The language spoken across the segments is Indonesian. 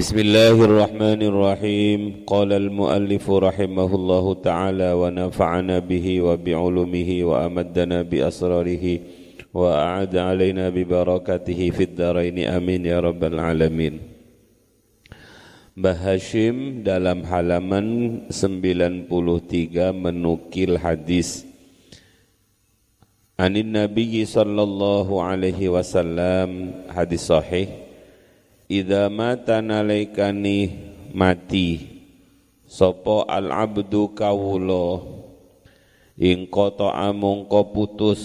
بسم الله الرحمن الرحيم قال المؤلف رحمه الله تعالى ونفعنا به وبعلومه وأمدنا بأسراره وأعد علينا ببركاته في الدارين آمين يا رب العالمين Mbah Hashim dalam halaman 93 menukil hadis Anin Nabi sallallahu alaihi wasallam hadis sahih Idza mata nalaikani mati sapa al abdu kawula? Ing kota amangka putus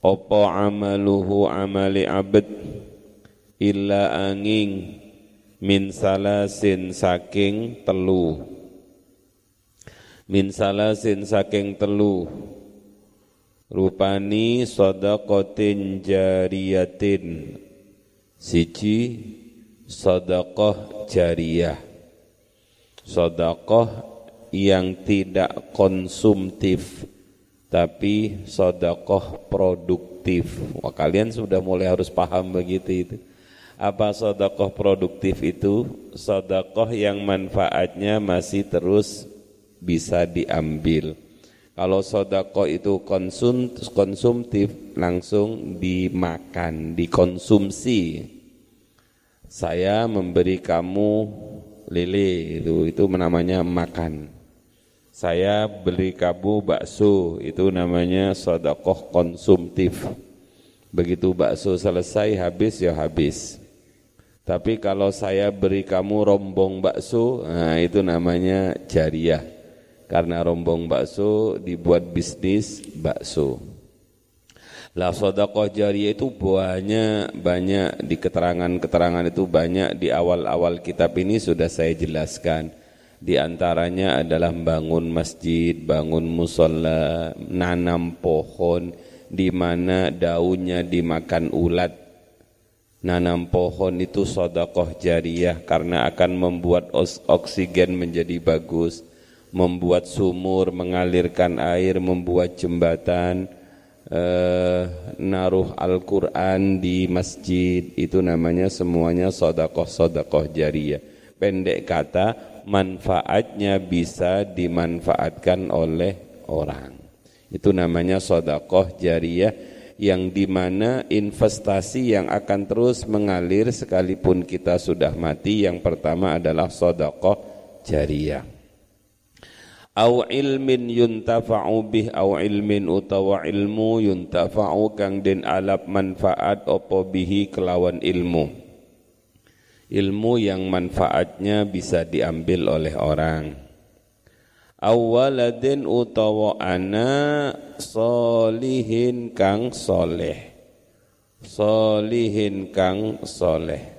apa amaluhu amali abd? Illa angin min salasin saking telu. Min salasin saking telu. Rupani sadaqatin jariyatin. Siji sadaqah jariyah. Sadaqah yang tidak konsumtif tapi sadaqah produktif. Wah kalian sudah mulai harus paham begitu itu. Apa sadaqah produktif itu? Sadaqah yang manfaatnya masih terus bisa diambil. Kalau sodako itu konsum, konsumtif langsung dimakan, dikonsumsi. Saya memberi kamu lele itu itu namanya makan. Saya beli kamu bakso itu namanya sodakoh konsumtif. Begitu bakso selesai habis ya habis. Tapi kalau saya beri kamu rombong bakso, nah itu namanya jariah karena rombong bakso dibuat bisnis bakso. La sodakoh jariyah itu banyak banyak di keterangan-keterangan itu banyak di awal-awal kitab ini sudah saya jelaskan. Di antaranya adalah bangun masjid, bangun musola, nanam pohon di mana daunnya dimakan ulat. Nanam pohon itu sodakoh jariyah karena akan membuat oksigen menjadi bagus membuat sumur, mengalirkan air, membuat jembatan, eh, naruh Al-Quran di masjid, itu namanya semuanya sodakoh-sodakoh jariyah. Pendek kata, manfaatnya bisa dimanfaatkan oleh orang. Itu namanya sodakoh jariyah yang di mana investasi yang akan terus mengalir sekalipun kita sudah mati. Yang pertama adalah sodakoh jariyah au ilmin yuntafa'u bih au ilmin utawa ilmu yuntafa'u kang den alap manfaat opo bihi kelawan ilmu. Ilmu yang manfaatnya bisa diambil oleh orang. Awaladin utawa ana solihin kang soleh. Solihin kang soleh.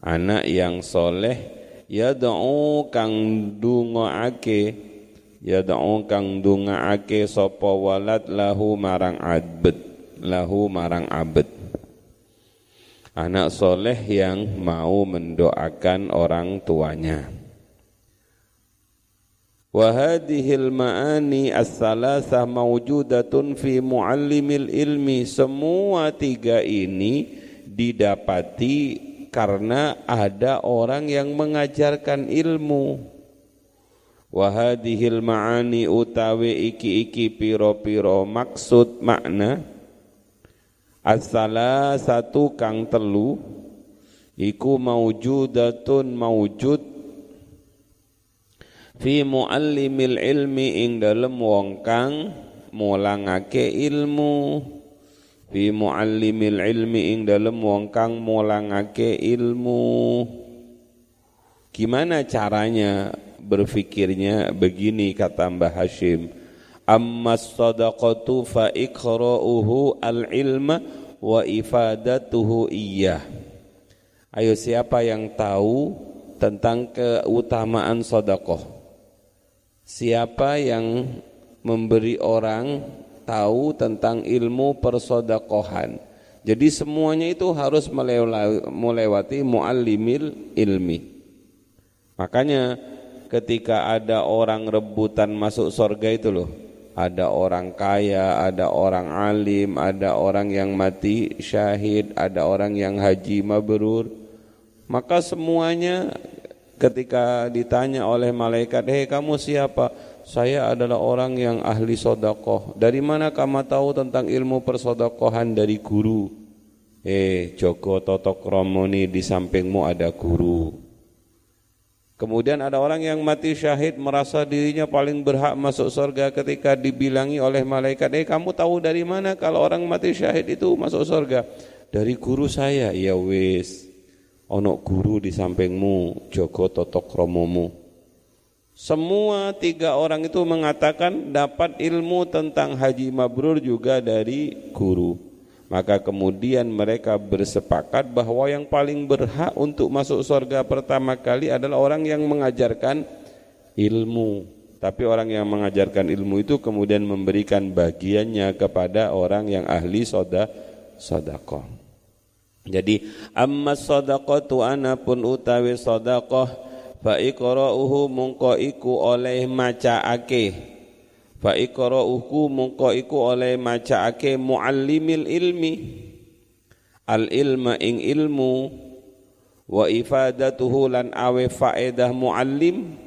Anak yang soleh yad'u kang dungaake yad'u kang dungaake sapa walad lahu marang abd lahu marang abd anak soleh yang mau mendoakan orang tuanya. Wa hadhil ma'ani as-salasah mawjudatun fi muallimil ilmi. Semua tiga ini didapati karena ada orang yang mengajarkan ilmu. Wahadihil ma'ani utawi iki-iki piro-piro. Maksud makna asala satu kang telu iku maujudatun maujud fi muallimil ilmi ing dalem wong kang mulangake ilmu fi muallimil ilmi ing dalem wong kang mulangake ilmu. Gimana caranya berfikirnya? Begini kata Mbah Hashim. Amma sadaqatu fa iqra'uhu al ilma wa ifadatuhu iya ayo siapa yang tahu tentang keutamaan sedekah? Siapa yang memberi orang tahu tentang ilmu persodakohan. Jadi semuanya itu harus melewati muallimil ilmi. Makanya ketika ada orang rebutan masuk surga itu loh, ada orang kaya, ada orang alim, ada orang yang mati syahid, ada orang yang haji mabrur. Maka semuanya ketika ditanya oleh malaikat, "Hei kamu siapa?" Saya adalah orang yang ahli sodakoh. Dari mana kamu tahu tentang ilmu persodakohan dari guru? Eh, Joko Totok Romoni di sampingmu ada guru. Kemudian ada orang yang mati syahid merasa dirinya paling berhak masuk surga ketika dibilangi oleh malaikat, "Eh, kamu tahu dari mana kalau orang mati syahid itu masuk surga?" Dari guru saya. Ya wis. Ono guru di sampingmu, Joko Totok Romomu. Semua tiga orang itu mengatakan dapat ilmu tentang haji mabrur juga dari guru. Maka kemudian mereka bersepakat bahwa yang paling berhak untuk masuk surga pertama kali adalah orang yang mengajarkan ilmu. Tapi orang yang mengajarkan ilmu itu kemudian memberikan bagiannya kepada orang yang ahli soda sodakoh. Jadi amma sadaqatu ana pun utawi sedekah fa iqra'uhu mungko iku oleh macaake fa iqra'uhu mungko iku oleh macaake muallimil ilmi. Al ilma ing ilmu. Wa ifadatuhu lan awe faedah muallim.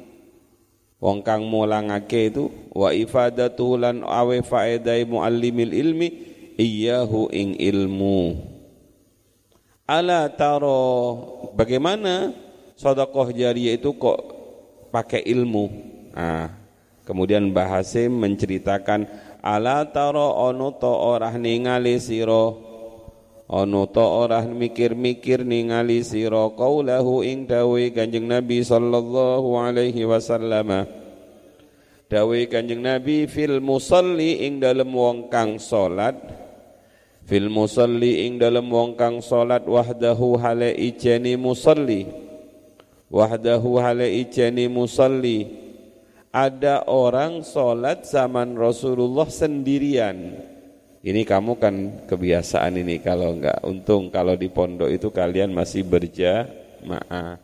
Wong kang mulangake itu wa ifadatuhu lan awe faedah muallimil ilmi iyahu ing ilmu. Ala taro bagaimana sodakoh jariah itu kok pakai ilmu. Nah, Kemudian Bahasim menceritakan ala taro ono to orah ningali siro ono to orah mikir-mikir ningali siro qaulahu ing dawe Kanjeng Nabi sallallahu alaihi wasallam. Dawe Kanjeng Nabi fil musalli ing dalem wong kang salat. Fil musalli ing dalem wong kang salat wahdahu hale ijeni musalli wahdahu hale ijeni musalli. Ada orang sholat zaman Rasulullah sendirian. Ini kamu kan kebiasaan ini kalau enggak untung kalau di pondok itu kalian masih berjamaah.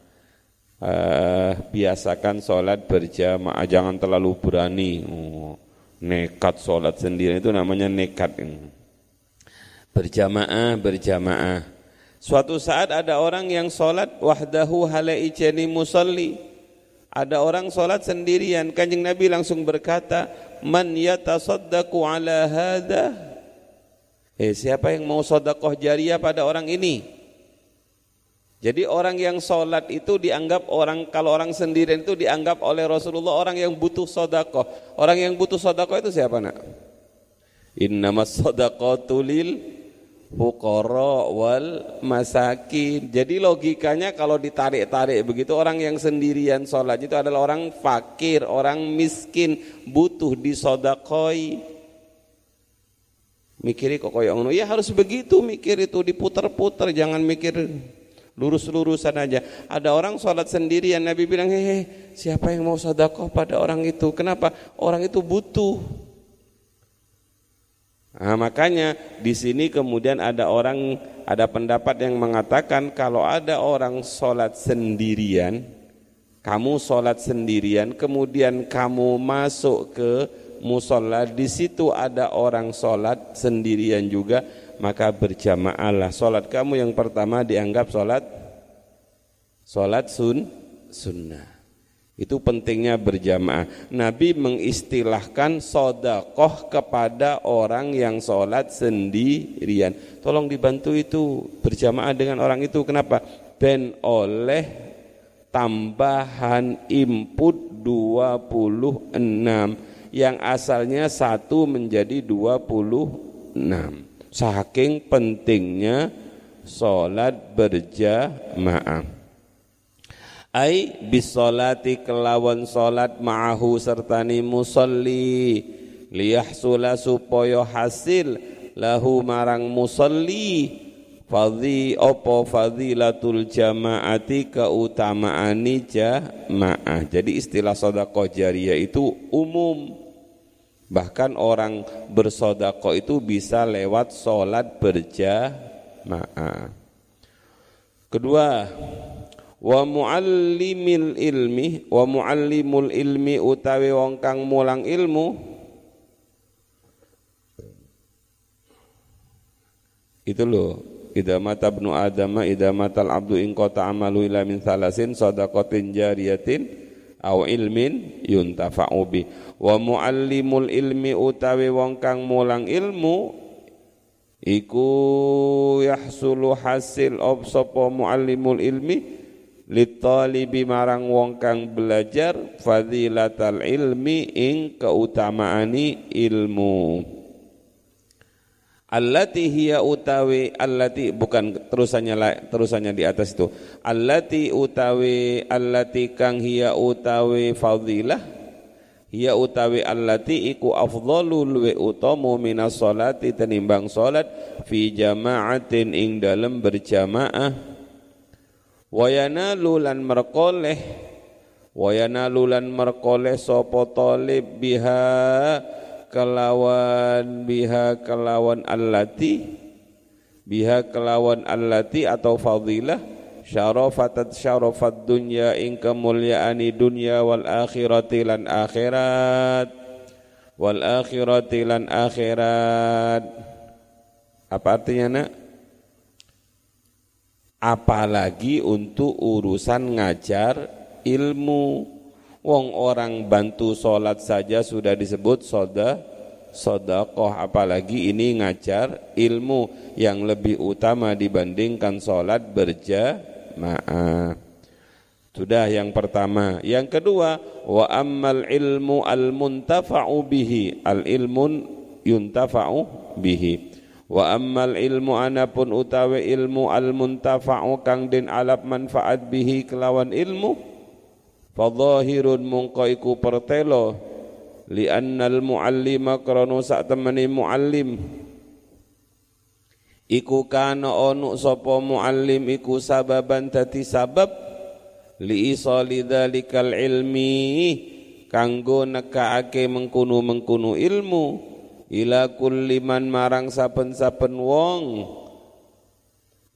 Uh, biasakan sholat berjamaah jangan terlalu berani. Oh, nekat sholat sendiri itu namanya nekat. Berjamaah berjamaah suatu saat ada orang yang sholat wahdahu halaijani musalli ada orang sholat sendirian, kanjeng Nabi langsung berkata, Man yatasaddaqu ala hada? Eh, siapa yang mau sodakoh jariah pada orang ini? Jadi orang yang sholat itu dianggap orang, kalau orang sendirian itu dianggap oleh Rasulullah orang yang butuh sodakoh. Orang yang butuh sodakoh itu siapa nak? Innamas sodakoh lil fuqara wal masakin. Jadi logikanya kalau ditarik-tarik begitu orang yang sendirian sholat itu adalah orang fakir, orang miskin, butuh disodakoi. Mikiri kok koyok. Ya harus begitu mikir itu diputar-putar, jangan mikir lurus-lurusan aja. Ada orang sholat sendirian, Nabi bilang, hehe, siapa yang mau sodakoh pada orang itu? Kenapa? Orang itu butuh. Nah, makanya di sini kemudian ada orang ada pendapat yang mengatakan kalau ada orang sholat sendirian, kamu sholat sendirian, kemudian kamu masuk ke musola, di situ ada orang sholat sendirian juga, maka berjamaahlah. Sholat kamu yang pertama dianggap sholat sholat sun sunnah. Itu pentingnya berjamaah. Nabi mengistilahkan sodakoh kepada orang yang sholat sendirian. Tolong dibantu itu berjamaah dengan orang itu. Kenapa? Ben oleh tambahan input 26 yang asalnya satu menjadi 26. Saking pentingnya sholat berjamaah ai bisolati kelawan solat ma'ahu sertani musalli liyahsula supaya hasil lahu marang musalli fadhi opo fadilatul jamaati keutamaani jamaah. Jadi istilah sodako jariyah itu umum. Bahkan orang bersodako itu bisa lewat solat berjamaah. Kedua wa muallimil ilmi wa muallimul ilmi utawi wong kang mulang ilmu. Itu loh idza mata ibnu adama idza al abdu in qata amalu ila min thalasin sadaqatin jariyatin aw ilmin yuntafa'u bi. Wa muallimul ilmi utawi wong kang mulang ilmu iku yahsulu hasil ob sapa muallimul ilmi litalibi marang wong kang belajar fadilatal ilmi ing keutamaani ilmu. Allati hiya utawi allati bukan terusannya terusannya di atas itu. Allati utawi allati kang hiya utawi fadilah hiya utawi allati iku afdalu luwe utamu minas salati tenimbang salat fi jama'atin ing dalem berjamaah wayana lulan merkoleh. Wayana lulan merkoleh sapa talib biha kelawan biha kelawan allati. Biha kelawan allati atau fadilah. Syarafatat syarafat dunya ing kemuliaani dunya wal akhirati lan akhirat. Wal akhirati lan akhirat. Apa artinya nak apalagi untuk urusan ngajar ilmu Wong orang bantu sholat saja sudah disebut soda sodakoh apalagi ini ngajar ilmu yang lebih utama dibandingkan sholat berjamaah. Sudah yang pertama. Yang kedua, wa ammal ilmu al muntafa'u bihi. Al ilmun yuntafa'u bihi. Wa ammal ilmu anapun utawi ilmu al muntafa'u kang din alap manfaat bihi kelawan ilmu fadhahirun mungko iku pertelo li annal muallima krana sak temene muallim. Iku kana onu sapa muallim iku sababan dadi sabab li isali ilmi kanggo nekaake mengkunu-mengkunu ilmu ila kulli man marang saben-saben wong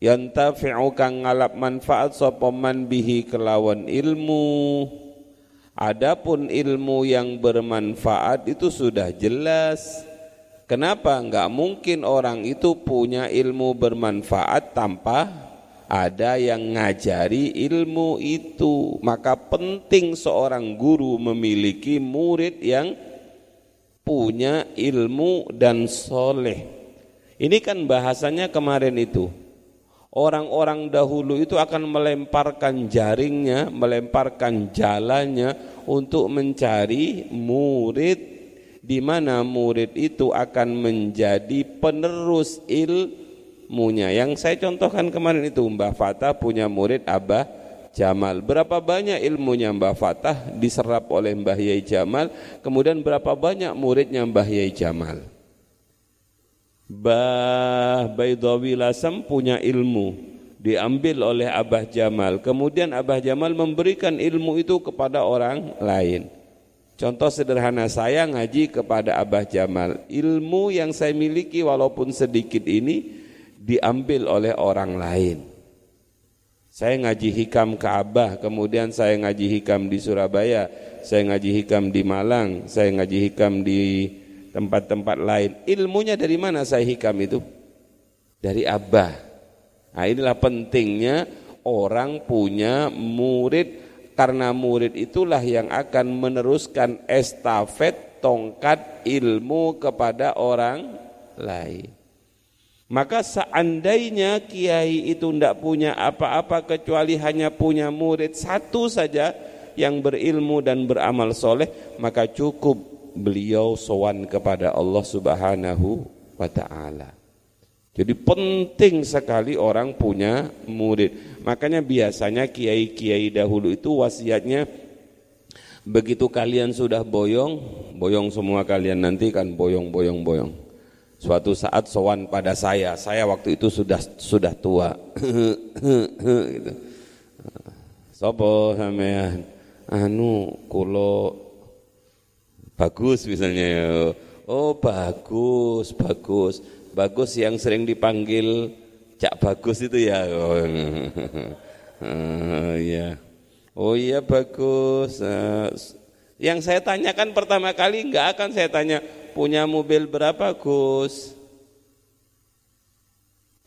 yantafi'u kang ngalap manfaat sapa man bihi kelawan ilmu. Adapun ilmu yang bermanfaat itu sudah jelas. Kenapa enggak mungkin orang itu punya ilmu bermanfaat tanpa ada yang ngajari ilmu itu? Maka penting seorang guru memiliki murid yang punya ilmu dan soleh ini kan bahasanya kemarin itu Orang-orang dahulu itu akan melemparkan jaringnya, melemparkan jalannya untuk mencari murid di mana murid itu akan menjadi penerus ilmunya. Yang saya contohkan kemarin itu Mbah Fatah punya murid Abah Jamal. Berapa banyak ilmunya Mbah Fatah diserap oleh Mbah Yai Jamal, kemudian berapa banyak muridnya Mbah Yai Jamal. Bah Baidawi Lasam punya ilmu diambil oleh Abah Jamal. Kemudian Abah Jamal memberikan ilmu itu kepada orang lain. Contoh sederhana saya ngaji kepada Abah Jamal. Ilmu yang saya miliki walaupun sedikit ini diambil oleh orang lain. Saya ngaji hikam ke Abah, kemudian saya ngaji hikam di Surabaya, saya ngaji hikam di Malang, saya ngaji hikam di tempat-tempat lain. Ilmunya dari mana saya hikam itu? Dari Abah. Nah inilah pentingnya orang punya murid karena murid itulah yang akan meneruskan estafet tongkat ilmu kepada orang lain. Maka seandainya kiai itu tidak punya apa-apa kecuali hanya punya murid satu saja yang berilmu dan beramal soleh, maka cukup beliau sowan kepada Allah Subhanahu wa taala. Jadi penting sekali orang punya murid. Makanya biasanya kiai-kiai dahulu itu wasiatnya begitu kalian sudah boyong, boyong semua kalian nanti kan boyong-boyong-boyong. Suatu saat sowan pada saya, saya waktu itu sudah sudah tua. gitu. Sopo sampean? Anu kulo bagus misalnya ya. oh bagus bagus bagus yang sering dipanggil cak bagus itu ya oh, iya oh iya bagus uh, yang saya tanyakan pertama kali nggak akan saya tanya punya mobil berapa Gus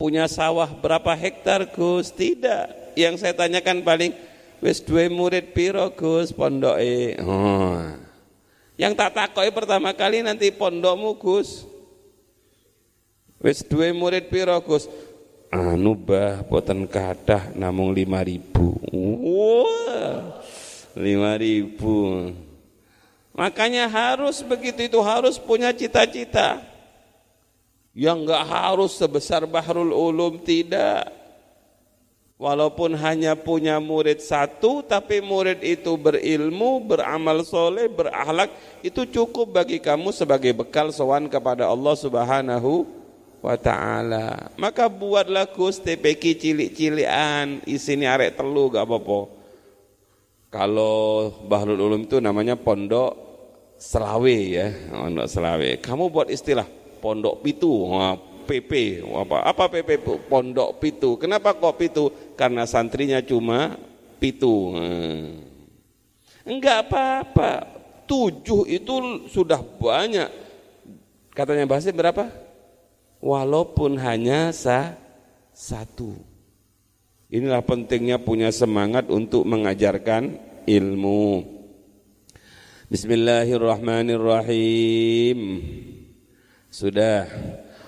Punya sawah berapa hektar Gus? Tidak. Yang saya tanyakan paling wis dua murid piro Gus pondoke. Oh. Yang tak takoi pertama kali nanti pondokmu Gus. Wis dua murid piro Gus? Anu bah boten kathah namung 5000. Wah. 5000. Makanya harus begitu itu harus punya cita-cita. Yang enggak harus sebesar Bahrul Ulum tidak. Walaupun hanya punya murid satu tapi murid itu berilmu beramal soleh berakhlak itu cukup bagi kamu sebagai bekal sowan kepada Allah Subhanahu wa taala. Maka buatlah kus TPK cilik-cilian isini arek telu gak apa-apa. Kalau Bahrul Ulum itu namanya pondok selawe ya. Pondok selawe. Kamu buat istilah pondok pitu PP apa apa PP pondok pitu. Kenapa kok pitu? Karena santrinya cuma pitu enggak apa-apa. Tujuh itu sudah banyak. Katanya bahasa berapa? Walaupun hanya sa satu. Inilah pentingnya punya semangat untuk mengajarkan ilmu Bismillahirrahmanirrahim sudah.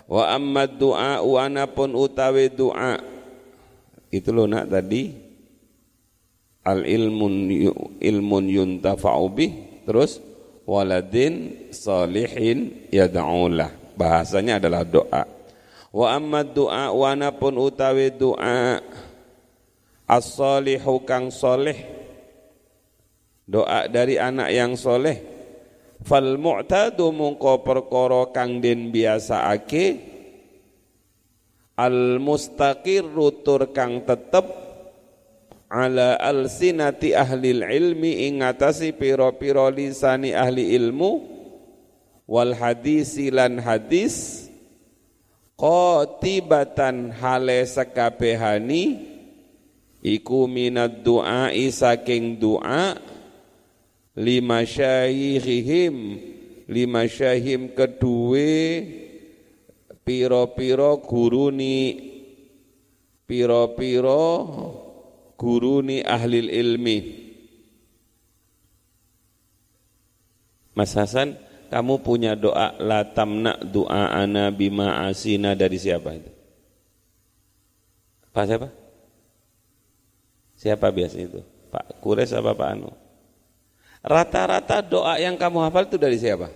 Wa amma du'a wa pun utawi doa. Itu loh nak tadi. Al ilmun ilmun yuntafa'u bih. Terus waladin salihin yad'ulah. Bahasanya adalah doa. Wa amma du'a wa pun utawi doa. As-salihu kang soleh. Doa dari anak yang soleh. Fal mu'tadu mungko perkara kang den biasaake al mustaqirru tur kang tetep. Ala alsinati ahli ilmi ing ngatasi pira-pira lisani ahli ilmu. Wal hadisi lan hadis. Qatibatan hale sakabehani iku minad du'a saking doa lima syaihihim lima syahim kedue piro-piro guruni piro-piro guruni ahli ilmi Mas Hasan kamu punya doa la tamna doa ana bima asina dari siapa itu? Pak siapa? Siapa biasa itu? Pak Kures apa Pak Anu? Rata-rata doa yang kamu hafal itu dari siapa?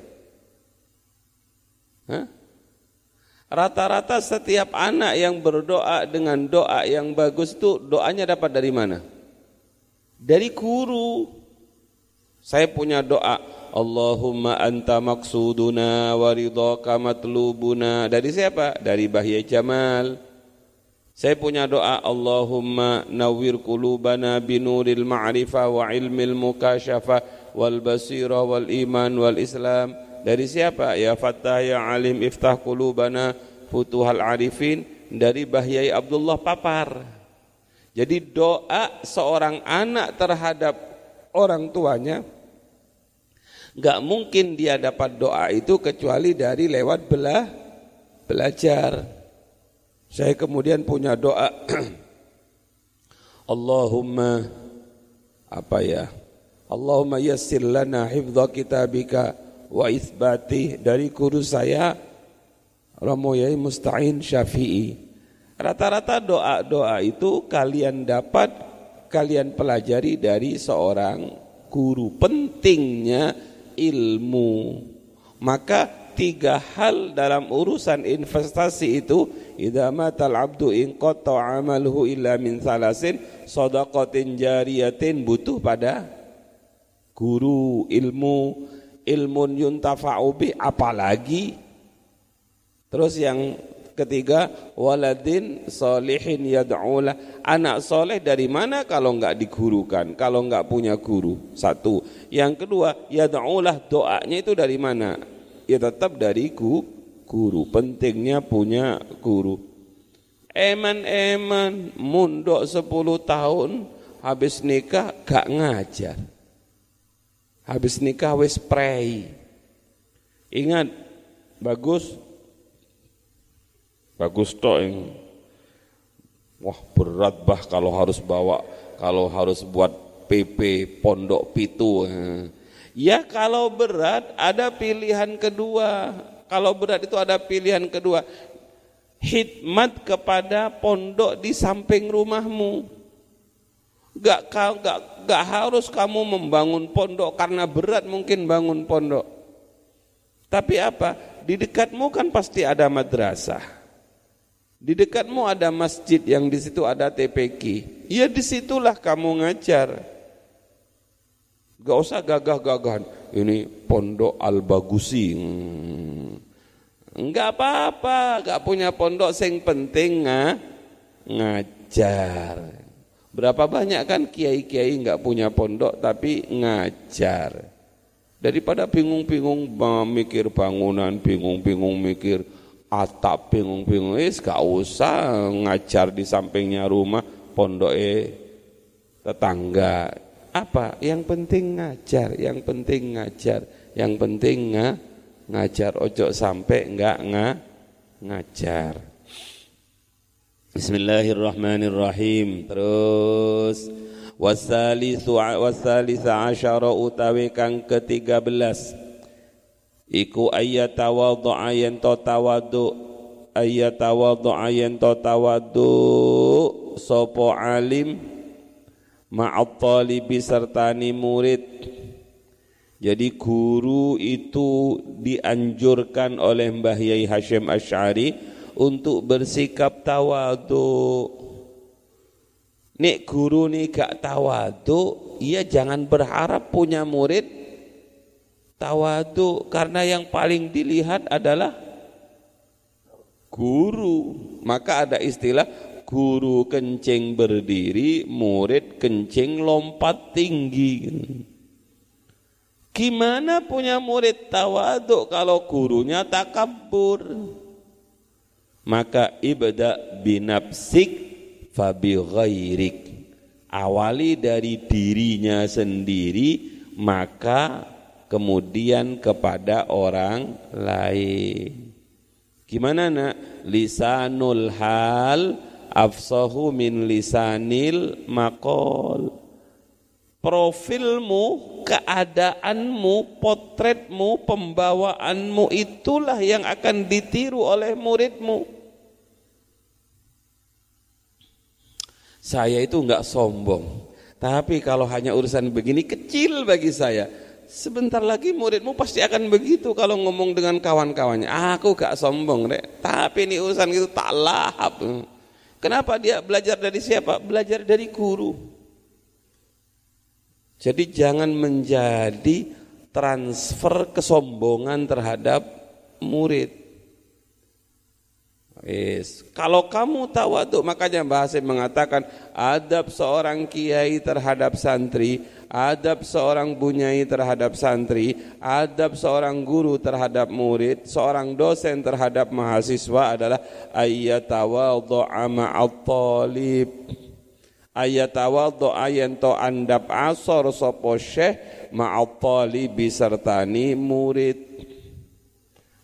Rata-rata setiap anak yang berdoa dengan doa yang bagus itu doanya dapat dari mana? Dari guru. Saya punya doa, Allahumma anta maksuduna wa ridhaka matlubuna. Dari siapa? Dari Bahya Jamal. Saya punya doa Allahumma nawwir qulubana binuril ma'rifah wa ilmil mukasyafa wal basira wal iman wal islam. Dari siapa? Ya Fattah ya Alim iftah qulubana futuhal arifin. Dari Bahyai Abdullah Papar. Jadi doa seorang anak terhadap orang tuanya nggak mungkin dia dapat doa itu kecuali dari lewat belah belajar. Saya kemudian punya doa. Allahumma apa ya Allahumma yassir lana hifdha kitabika wa itsbati dari guru saya Ramoyai Musta'in Syafi'i. Rata-rata doa-doa itu kalian dapat kalian pelajari dari seorang guru. Pentingnya ilmu. Maka tiga hal dalam urusan investasi itu idza matal abdu in qata amaluhu illa min salasin sadaqatin jariyatin butuh pada guru ilmu ilmun yuntafa'u bi apalagi. Terus yang ketiga waladin solihin yad'ula anak soleh dari mana kalau enggak digurukan? Kalau enggak punya guru satu. Yang kedua yad'ulah doanya itu dari mana? Ya tetap dari guru. Pentingnya punya guru. Eman-eman mundok 10 tahun habis nikah gak ngajar habis nikah wis pray. Ingat, bagus bagus toh yang Wah berat bah kalau harus bawa, kalau harus buat PP pondok pitu. Ya kalau berat ada pilihan kedua. Kalau berat itu ada pilihan kedua. Hikmat kepada pondok di samping rumahmu. Gak, gak, gak harus kamu membangun pondok karena berat mungkin bangun pondok. Tapi apa? Di dekatmu kan pasti ada madrasah. Di dekatmu ada masjid yang di situ ada TPQ. Ya di situlah kamu ngajar. Gak usah gagah-gagahan. Ini pondok Al-Bagusi. Enggak apa-apa, gak punya pondok sing penting nga, ngajar. Berapa banyak kan kiai-kiai enggak punya pondok tapi ngajar. Daripada bingung-bingung mikir bangunan, bingung-bingung mikir atap bingung-bingung. Is gak usah ngajar di sampingnya rumah pondok eh tetangga. Apa? Yang penting ngajar yang penting ngajar yang penting nga, ngajar. Ojo sampai enggak nga, ngajar Bismillahirrahmanirrahim. Terus wasalithu wasalitha asyara utawi kang ke-13 iku ayyatawadhu'a yen to tawadhu ayyatawadhu'a yen to tawadhu sapa alim ma'at talibi sertani murid. Jadi guru itu dianjurkan oleh Mbah Yai Hashim Asy'ari untuk bersikap tawadu. Nek guru nih gak tawadu, ia jangan berharap punya murid tawadu karena yang paling dilihat adalah guru. Maka ada istilah guru kencing berdiri murid kencing lompat tinggi. Gimana punya murid tawadu kalau gurunya takabur maka ibda binapsik fabi ghairik awali dari dirinya sendiri maka kemudian kepada orang lain. Gimana nak? Lisanul hal afsahu min lisanil makol. Profilmu, keadaanmu, potretmu, pembawaanmu itulah yang akan ditiru oleh muridmu. Saya itu enggak sombong, tapi kalau hanya urusan begini kecil bagi saya Sebentar lagi muridmu pasti akan begitu kalau ngomong dengan kawan-kawannya. Aku gak sombong, Rek. Tapi ini urusan itu tak lahap. Kenapa dia belajar dari siapa? Belajar dari guru. Jadi jangan menjadi transfer kesombongan terhadap murid. Yes. Kalau kamu tawaduk makanya bahasa mengatakan adab seorang kiai terhadap santri, adab seorang bunyai terhadap santri, adab seorang guru terhadap murid, seorang dosen terhadap mahasiswa adalah ayyatawadhu'a ma'at talib. Ayyatawadhu'a to andap asor sapa syekh ma'at talibi murid.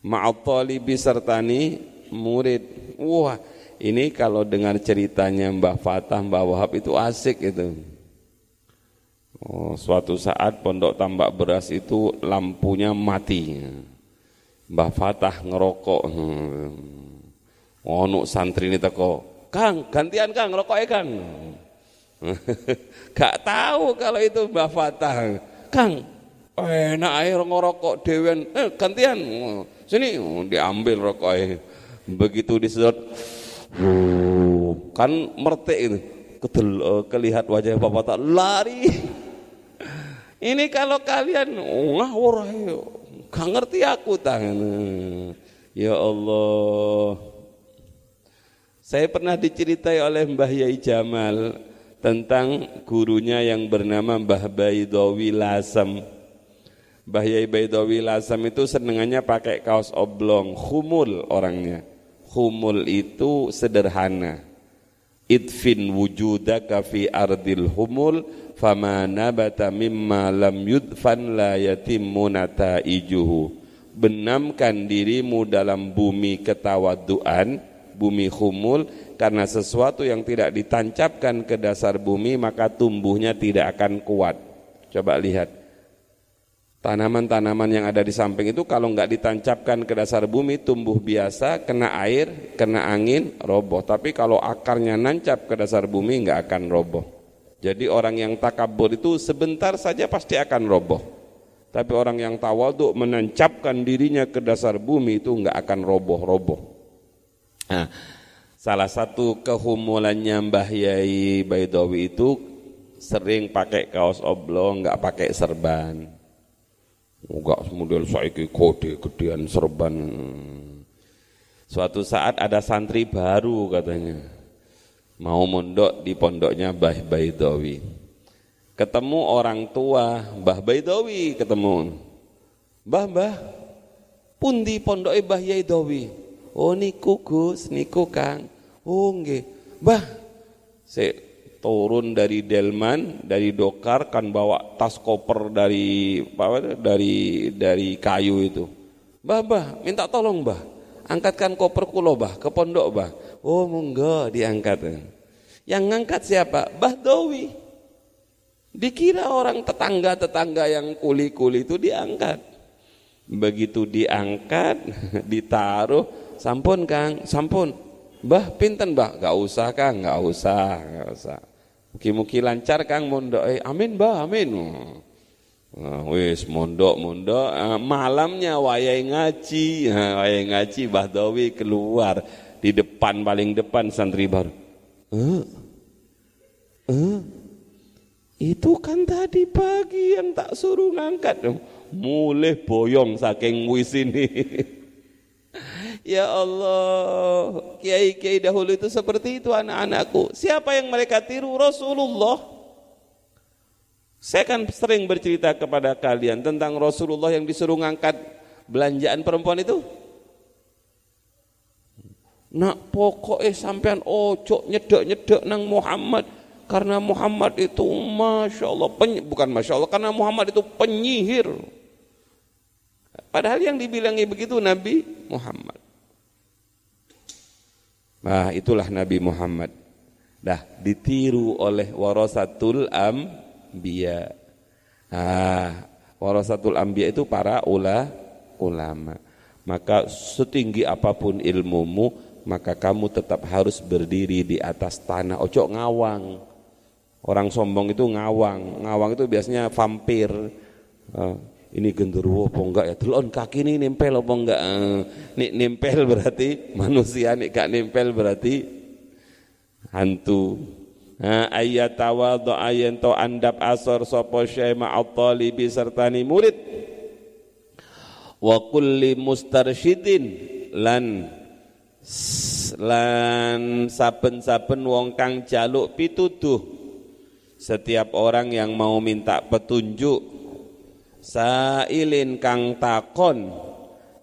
Ma'at talibi sertani murid. Wah, ini kalau dengar ceritanya Mbah Fatah, Mbah Wahab itu asik itu. Oh, suatu saat pondok tambak beras itu lampunya mati. Mbah Fatah ngerokok. Hmm. Nuk santri ini teko, Kang, gantian Kang, ngerokok ya Kang. Gak tahu kalau itu Mbah Fatah. Kang, enak air ngerokok dewen. Eh, gantian. Sini, oh, diambil rokoknya begitu disedot kan mertek itu. Kedel, uh, kelihat wajah bapak tak lari. Ini kalau kalian ngawur ayo gak ngerti aku tangan ya Allah. Saya pernah diceritai oleh Mbah Yai Jamal tentang gurunya yang bernama Mbah Baidawi Lasem. Mbah Yai Baidawi Lasem itu senengannya pakai kaos oblong, khumul orangnya. Humul itu sederhana. Idfin wujudaka fi ardil humul fama nabata mimma lam yudfan la yatimmu nataijuhu. Benamkan dirimu dalam bumi ketawaduan bumi humul karena sesuatu yang tidak ditancapkan ke dasar bumi maka tumbuhnya tidak akan kuat. Coba lihat. Tanaman-tanaman yang ada di samping itu kalau nggak ditancapkan ke dasar bumi tumbuh biasa, kena air, kena angin, roboh. Tapi kalau akarnya nancap ke dasar bumi nggak akan roboh. Jadi orang yang takabur itu sebentar saja pasti akan roboh. Tapi orang yang tawaduk menancapkan dirinya ke dasar bumi itu nggak akan roboh-roboh. Nah, salah satu kehumulannya Mbah Yai Baidawi itu sering pakai kaos oblong, nggak pakai serban. Enggak model saiki kode gedean serban. Suatu saat ada santri baru katanya. Mau mondok di pondoknya Mbah Baidawi. Ketemu orang tua Mbah Baidawi ketemu. Mbah, Mbah, pundi pondoke Mbah Yaidawi? Oh niku Gus, niku Kang. Oh nggih. Mbah, saya turun dari delman dari dokar kan bawa tas koper dari apa dari dari kayu itu. Bah bah minta tolong bah. Angkatkan koper kulo bah ke pondok bah. Oh monggo diangkat. Yang ngangkat siapa? Bah dowi. Dikira orang tetangga-tetangga yang kuli-kuli itu diangkat. Begitu diangkat ditaruh sampun Kang. Sampun. Bah pinten bah gak usah Kang. Gak usah. Gak usah. Mugi-mugi lancar Kang mondok. Eh, amin Mbah, amin. Nah, wis mondok mondok. Uh, malamnya wayai ngaji. Uh, wayai ngaji Mbah Dawi keluar. Di depan paling depan santri baru. Uh, uh, itu kan tadi pagi yang tak suruh ngangkat. Mulai boyong saking wis ini Ya Allah, kiai-kiai dahulu itu seperti itu anak-anakku. Siapa yang mereka tiru? Rasulullah. Saya kan sering bercerita kepada kalian tentang Rasulullah yang disuruh ngangkat belanjaan perempuan itu. Nak pokoknya sampean ojo nyedek-nyedek nang Muhammad karena Muhammad itu masya Allah bukan masya Allah karena Muhammad itu penyihir. Padahal yang dibilangi begitu Nabi Muhammad. Nah itulah Nabi Muhammad. Dah ditiru oleh warasatul ambiya. Ah, warasatul ambiya itu para ula, ulama. Maka setinggi apa pun ilmumu, maka kamu tetap harus berdiri di atas tanah. Ojo ngawang. Orang sombong itu ngawang. Ngawang itu biasanya vampir. Uh, ini genderuwo apa enggak ya? Telon kaki ini nempel apa enggak? Eh, nih nempel berarti manusia nih gak nempel berarti hantu. Ha ayat tawadhu ayen to andap asor sapa syai ma'at-talibi sertani murid. Wa kulli mustarsyidin lan lan saben-saben wong kang jaluk pituduh. Setiap orang yang mau minta petunjuk sailin kang takon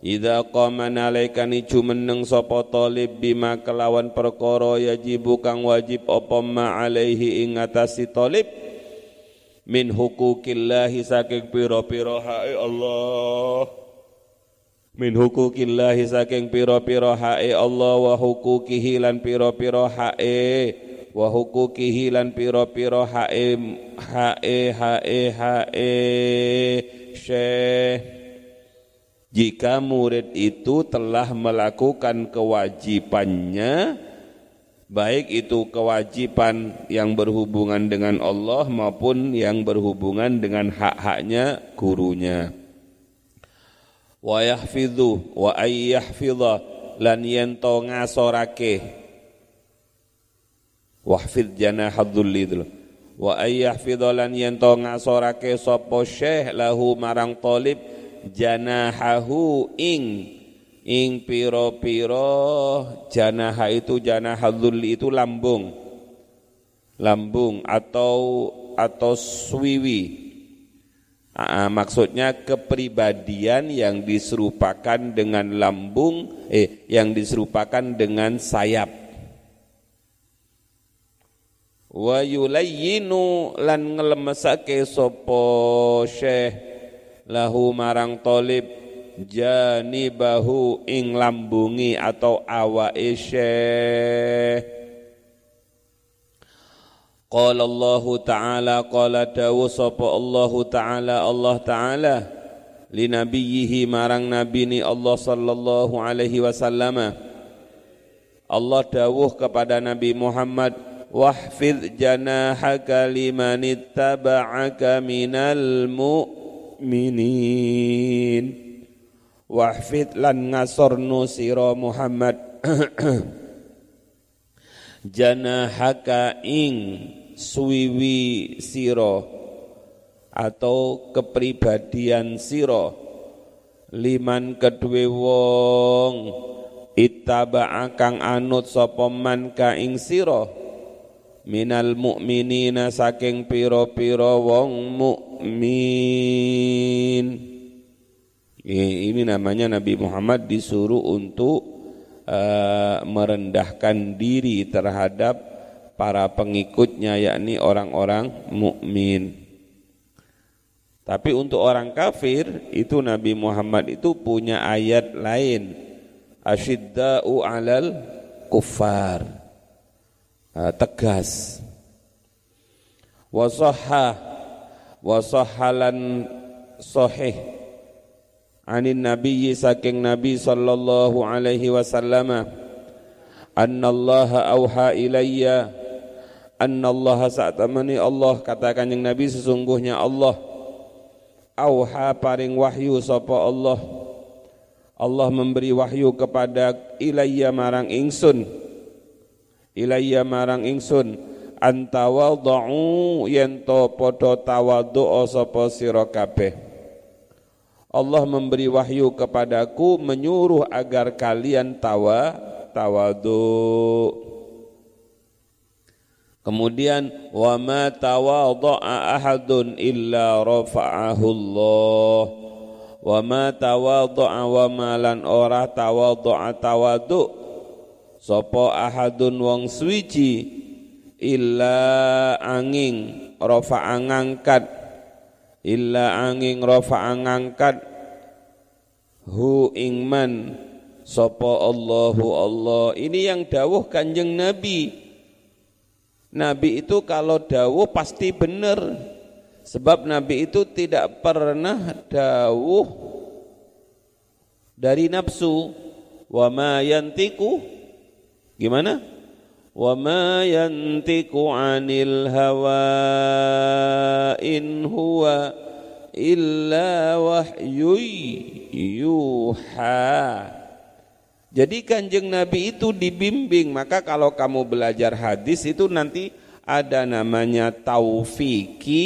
Ida qama nalaikani jumeneng sapa talib bima kelawan perkara yajibu kang wajib apa ma alaihi ing atasi talib? Min hukukillahi saking pira-pira hae Allah. Min hukukillahi saking pira-pira hae Allah wa hukukihi pira-pira hae wa hukukihi lan pira-pira hae hae hae hae syekh. Jika murid itu telah melakukan kewajibannya baik itu kewajiban yang berhubungan dengan Allah maupun yang berhubungan dengan hak-haknya gurunya. Wa yahfidhu wa ayyahfidha lan yento ngasorake wahfid janahadzulli itu wa ayyahfidhalan yanto ngasorake sapa syekh lahu marang talib janahahu ing ing piro-piro janaha itu janahadzulli itu lambung. Lambung atau atau swiwi. Ah, maksudnya kepribadian yang diserupakan dengan lambung eh yang diserupakan dengan sayap wa yulayyinu lan ngelemesake sapa syekh lahu marang talib janibahu ing lambungi atau awake syekh. Qala Allah Ta'ala qala dawu sapa Allah Ta'ala Allah Ta'ala li nabiyhi marang nabini Allah sallallahu alaihi wasallam. Allah dawuh kepada Nabi Muhammad wahfidh janahaka liman ittaba'aka minal mu'minin wahfidh lan ngasornu sira Muhammad janahaka ing suwiwi siro atau kepribadian siro liman kedue wong ittaba kang anut sapa man ka ing sira minal mukminina saking pira-pira wong mukmin ini namanya Nabi Muhammad disuruh untuk uh, merendahkan diri terhadap para pengikutnya yakni orang-orang mukmin. Tapi untuk orang kafir itu Nabi Muhammad itu punya ayat lain. Asyidda'u 'alal kuffar. Uh, tegas. Wasahha wasahalan sahih. Anin nabiyyi saking nabi sallallahu alaihi wasallam. Annallaha auha ilayya. Annallaha sa'tamani Allah katakan yang Nabi sesungguhnya Allah auha paring wahyu sapa Allah. Allah memberi wahyu kepada ilayya marang ingsun ilayya marang ingsun antawadhu yen to padha tawadhu sapa sira kabeh Allah memberi wahyu kepadaku menyuruh agar kalian tawa tawadhu Kemudian wa ma tawadha'a ahadun illa rafa'ahu Allah. Wa ma tawadha'a wa malan ora tawadha'a tawadu. Sapa ahadun wong suci illa angin rafa'a ngangkat illa angin rafa'a ngangkat hu ingman sapa Allahu Allah. Ini yang dawuh Kanjeng Nabi Nabi itu kalau dawuh pasti benar. Sebab Nabi itu tidak pernah dawuh dari nafsu. Wa ma yantiku gimana? Wa ma yantiku anil hawa in huwa illa wahyu yuha. Jadi kanjeng Nabi itu dibimbing, maka kalau kamu belajar hadis itu nanti ada namanya taufiki,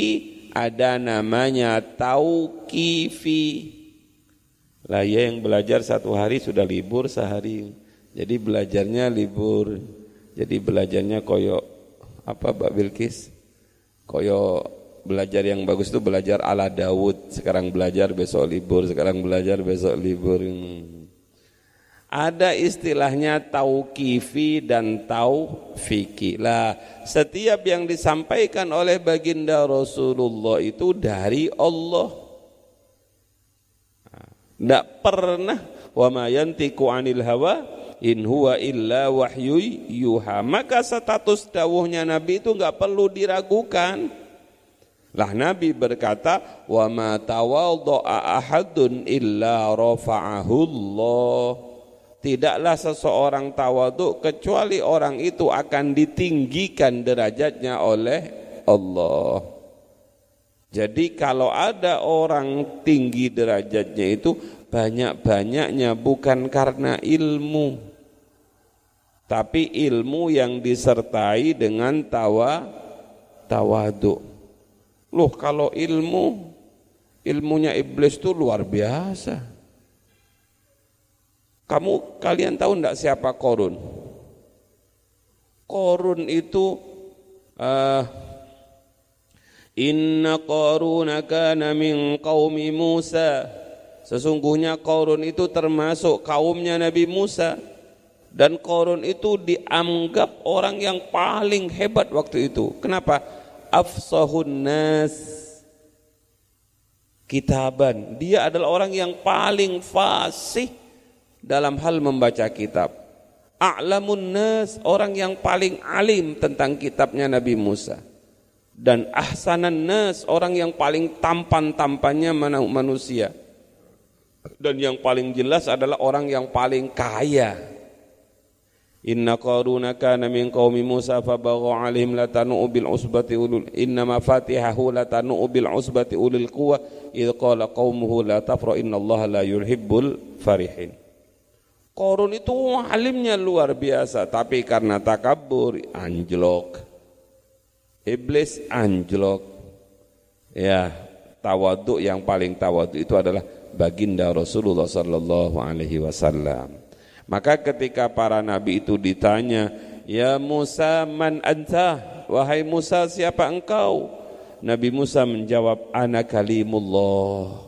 ada namanya tauqifi. Lah ya yang belajar satu hari sudah libur sehari. Jadi belajarnya libur. Jadi belajarnya koyo apa Mbak Bilkis? Koyo belajar yang bagus itu belajar ala Dawud. Sekarang belajar besok libur, sekarang belajar besok libur. Ada istilahnya tauqifi dan taufiki. Lah, setiap yang disampaikan oleh baginda Rasulullah itu dari Allah. Tidak pernah wa ma anil hawa in huwa illa wahyu yuha. Maka status dawuhnya Nabi itu enggak perlu diragukan. Lah Nabi berkata, "Wa ma tawaddaa ahadun illa rafa'ahu Allah." Tidaklah seseorang tawaduk kecuali orang itu akan ditinggikan derajatnya oleh Allah. Jadi kalau ada orang tinggi derajatnya itu banyak-banyaknya bukan karena ilmu. Tapi ilmu yang disertai dengan tawa tawaduk. Loh kalau ilmu ilmunya iblis itu luar biasa. Kamu kalian tahu enggak siapa Korun? Korun itu uh, Inna Qaruna kana min qaumi Musa. Sesungguhnya Korun itu termasuk kaumnya Nabi Musa. Dan Korun itu dianggap orang yang paling hebat waktu itu. Kenapa? Afsahun nas. kitaban. Dia adalah orang yang paling fasih dalam hal membaca kitab. A'lamun nas, orang yang paling alim tentang kitabnya Nabi Musa. Dan ahsanan nas, orang yang paling tampan-tampannya manusia. Dan yang paling jelas adalah orang yang paling kaya. Inna qaruna kana min qaumi Musa fabagha alaihim latanu bil usbati ulul inna mafatihahu latanu bil usbati ulil quwwah idh qala qaumuhu la tafra Allah la yuhibbul farihin. Korun itu alimnya luar biasa tapi karena takabur anjlok. Iblis anjlok. Ya, tawaduk yang paling tawaduk itu adalah baginda Rasulullah sallallahu alaihi wasallam. Maka ketika para nabi itu ditanya, "Ya Musa, man anta?" Wahai Musa, siapa engkau? Nabi Musa menjawab, "Ana kalimullah."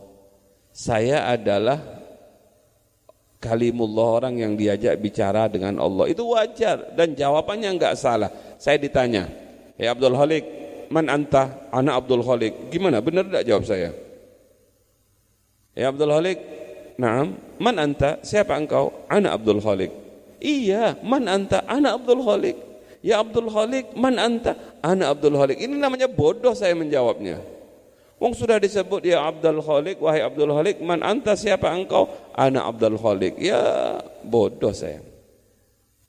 Saya adalah kalimullah orang yang diajak bicara dengan Allah. Itu wajar dan jawabannya enggak salah. Saya ditanya, "Ya Abdul Halik, man anta?" Anak Abdul Halik. Gimana? Benar enggak jawab saya? Ya Abdul Halik, Naam, man anta? Siapa engkau? Ana Abdul Khalik. Iya, man anta? Ana Abdul Khalik. Ya Abdul Khalik, man anta? Ana Abdul Khalik. Ini namanya bodoh saya menjawabnya. Wong sudah disebut ya Abdul Khalik, wahai Abdul Khalik, man anta siapa engkau? Ana Abdul Khalik. Ya bodoh saya.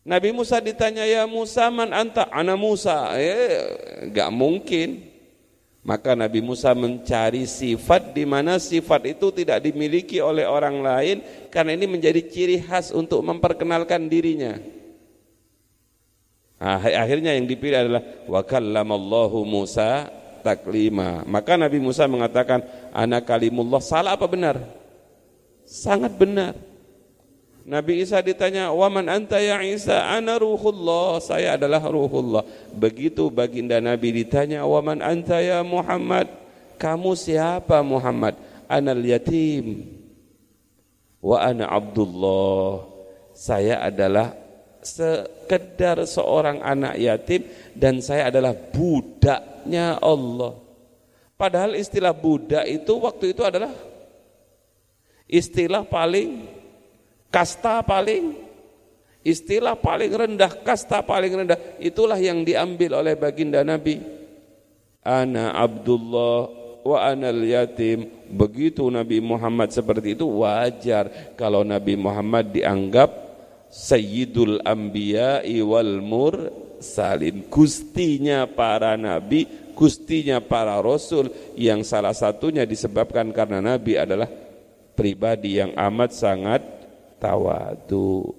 Nabi Musa ditanya ya Musa man anta? Ana Musa. Eh, enggak mungkin. Maka Nabi Musa mencari sifat di mana sifat itu tidak dimiliki oleh orang lain karena ini menjadi ciri khas untuk memperkenalkan dirinya. Nah, akhirnya yang dipilih adalah wa kallamallahu Musa taklima. Maka Nabi Musa mengatakan anak kalimullah salah apa benar? Sangat benar. Nabi Isa ditanya, "Waman anta ya Isa?" "Ana ruhullah." Saya adalah ruhullah. Begitu baginda Nabi ditanya, "Waman anta ya Muhammad?" "Kamu siapa Muhammad?" "Ana yatim." "Wa ana Abdullah." Saya adalah sekedar seorang anak yatim dan saya adalah budaknya Allah. Padahal istilah budak itu waktu itu adalah istilah paling Kasta paling istilah paling rendah, kasta paling rendah itulah yang diambil oleh baginda Nabi. Ana Abdullah wa anal yatim. Begitu Nabi Muhammad seperti itu wajar kalau Nabi Muhammad dianggap sayyidul anbiya'i wal mursalin. Gustinya para nabi, gustinya para rasul yang salah satunya disebabkan karena nabi adalah pribadi yang amat sangat tawadu.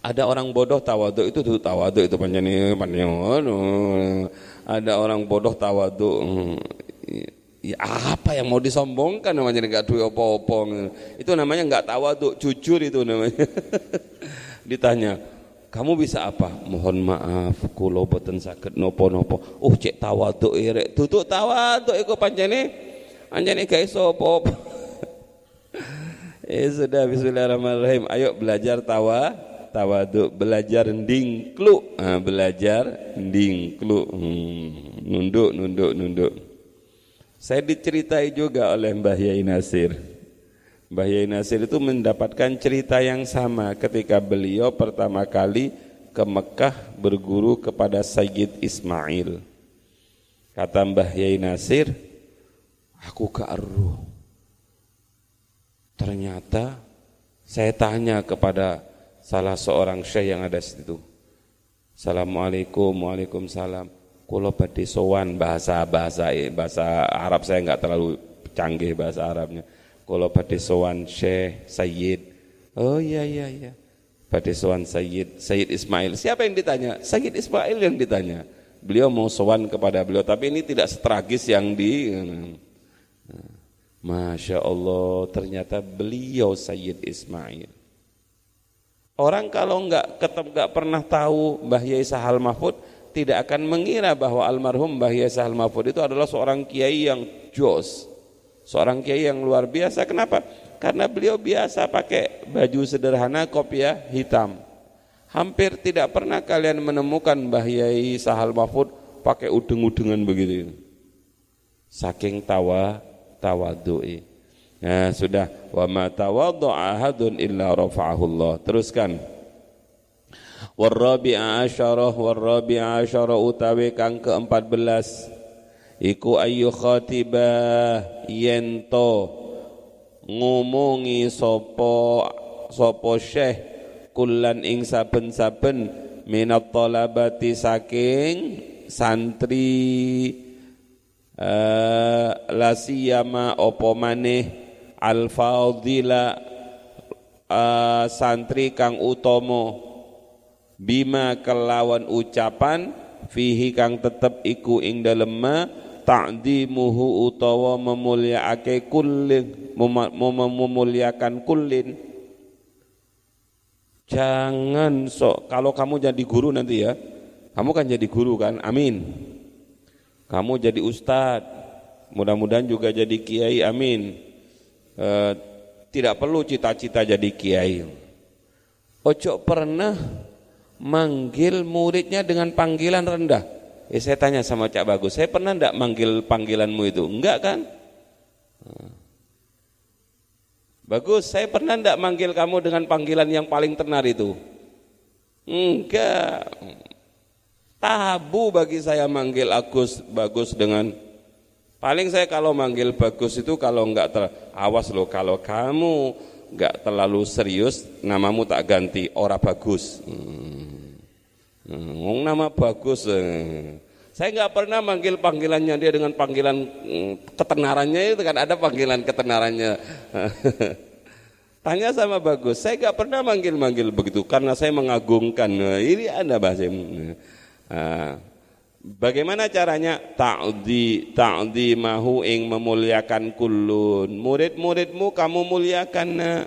Ada orang bodoh tawadu itu tuh tawadu itu panjang panjang. Ada orang bodoh tawadu. Ya, apa yang mau disombongkan namanya nggak duwe opo-opo. Itu namanya nggak tawadu, jujur itu namanya. Ditanya, kamu bisa apa? Mohon maaf, kulo boten sakit nopo-nopo. Oh cek tawadu irek, tutuk tawadu iku pancene, pancene gak iso. Eh sudah bismillahirrahmanirrahim. Ayo belajar tawa tawadu, belajar dingklu. Nah, belajar dingklu. Hmm, nunduk, nunduk, nunduk. Saya diceritai juga oleh Mbah Yai Nasir. Mbah Yai Nasir itu mendapatkan cerita yang sama ketika beliau pertama kali ke Mekah berguru kepada Sayyid Ismail. Kata Mbah Yai Nasir, aku ke Arruh Ternyata saya tanya kepada salah seorang syekh yang ada di situ. Assalamualaikum, waalaikumsalam. Kulo badhe sowan bahasa bahasa bahasa Arab saya enggak terlalu canggih bahasa Arabnya. Kulo badhe sowan Syekh Sayyid. Oh iya iya iya. Badhe sowan Sayyid Sayyid Ismail. Siapa yang ditanya? Sayyid Ismail yang ditanya. Beliau mau sowan kepada beliau, tapi ini tidak setragis yang di Masya Allah ternyata beliau Sayyid Ismail. Orang kalau enggak ketemu enggak pernah tahu Mbah Yai Sahal Mahfud tidak akan mengira bahwa almarhum Mbah Yai Sahal Mahfud itu adalah seorang kiai yang jos. Seorang kiai yang luar biasa. Kenapa? Karena beliau biasa pakai baju sederhana kopiah hitam. Hampir tidak pernah kalian menemukan Mbah Yai Sahal Mahfud pakai udeng-udengan begitu. saking tawa tawadui nah sudah. Wa ma tawaddu'a ahadun illa rafa'ahu Allah teruskan. Warrabi'a asyarah warrabi'a asyarah utawi kang ke-14 iku ayu khatibah yento ngomongi sopo sopo syekh kulan ing saben-saben minat talabati saking santri uh, la siyama opo maneh al fadila uh, santri kang utomo. Bima kelawan ucapan fihi kang tetep iku ing dalem ta'dimuhu utawa memuliaake kullin memuliakan kullin. Jangan sok kalau kamu jadi guru nanti ya kamu kan jadi guru kan amin kamu jadi ustad mudah-mudahan juga jadi kiai amin e, tidak perlu cita-cita jadi kiai ojo pernah manggil muridnya dengan panggilan rendah Eh, saya tanya sama Cak Bagus, saya pernah enggak manggil panggilanmu itu? Enggak kan? Bagus, saya pernah enggak manggil kamu dengan panggilan yang paling tenar itu? Enggak. Tabu bagi saya manggil Agus Bagus dengan paling saya kalau manggil Bagus itu kalau enggak ter, awas loh kalau kamu enggak terlalu serius namamu tak ganti ora bagus. Hmm. Hmm, nama bagus. Eh. Saya nggak pernah manggil panggilannya dia dengan panggilan mm, ketenarannya itu kan ada panggilan ketenarannya. Tanya sama bagus. Saya nggak pernah manggil-manggil begitu karena saya mengagungkan. Nah, ini ada bahasa. Nah, bagaimana caranya? Ta'di ta'di mahu ing memuliakan kulun. Murid-muridmu kamu muliakan. Nah.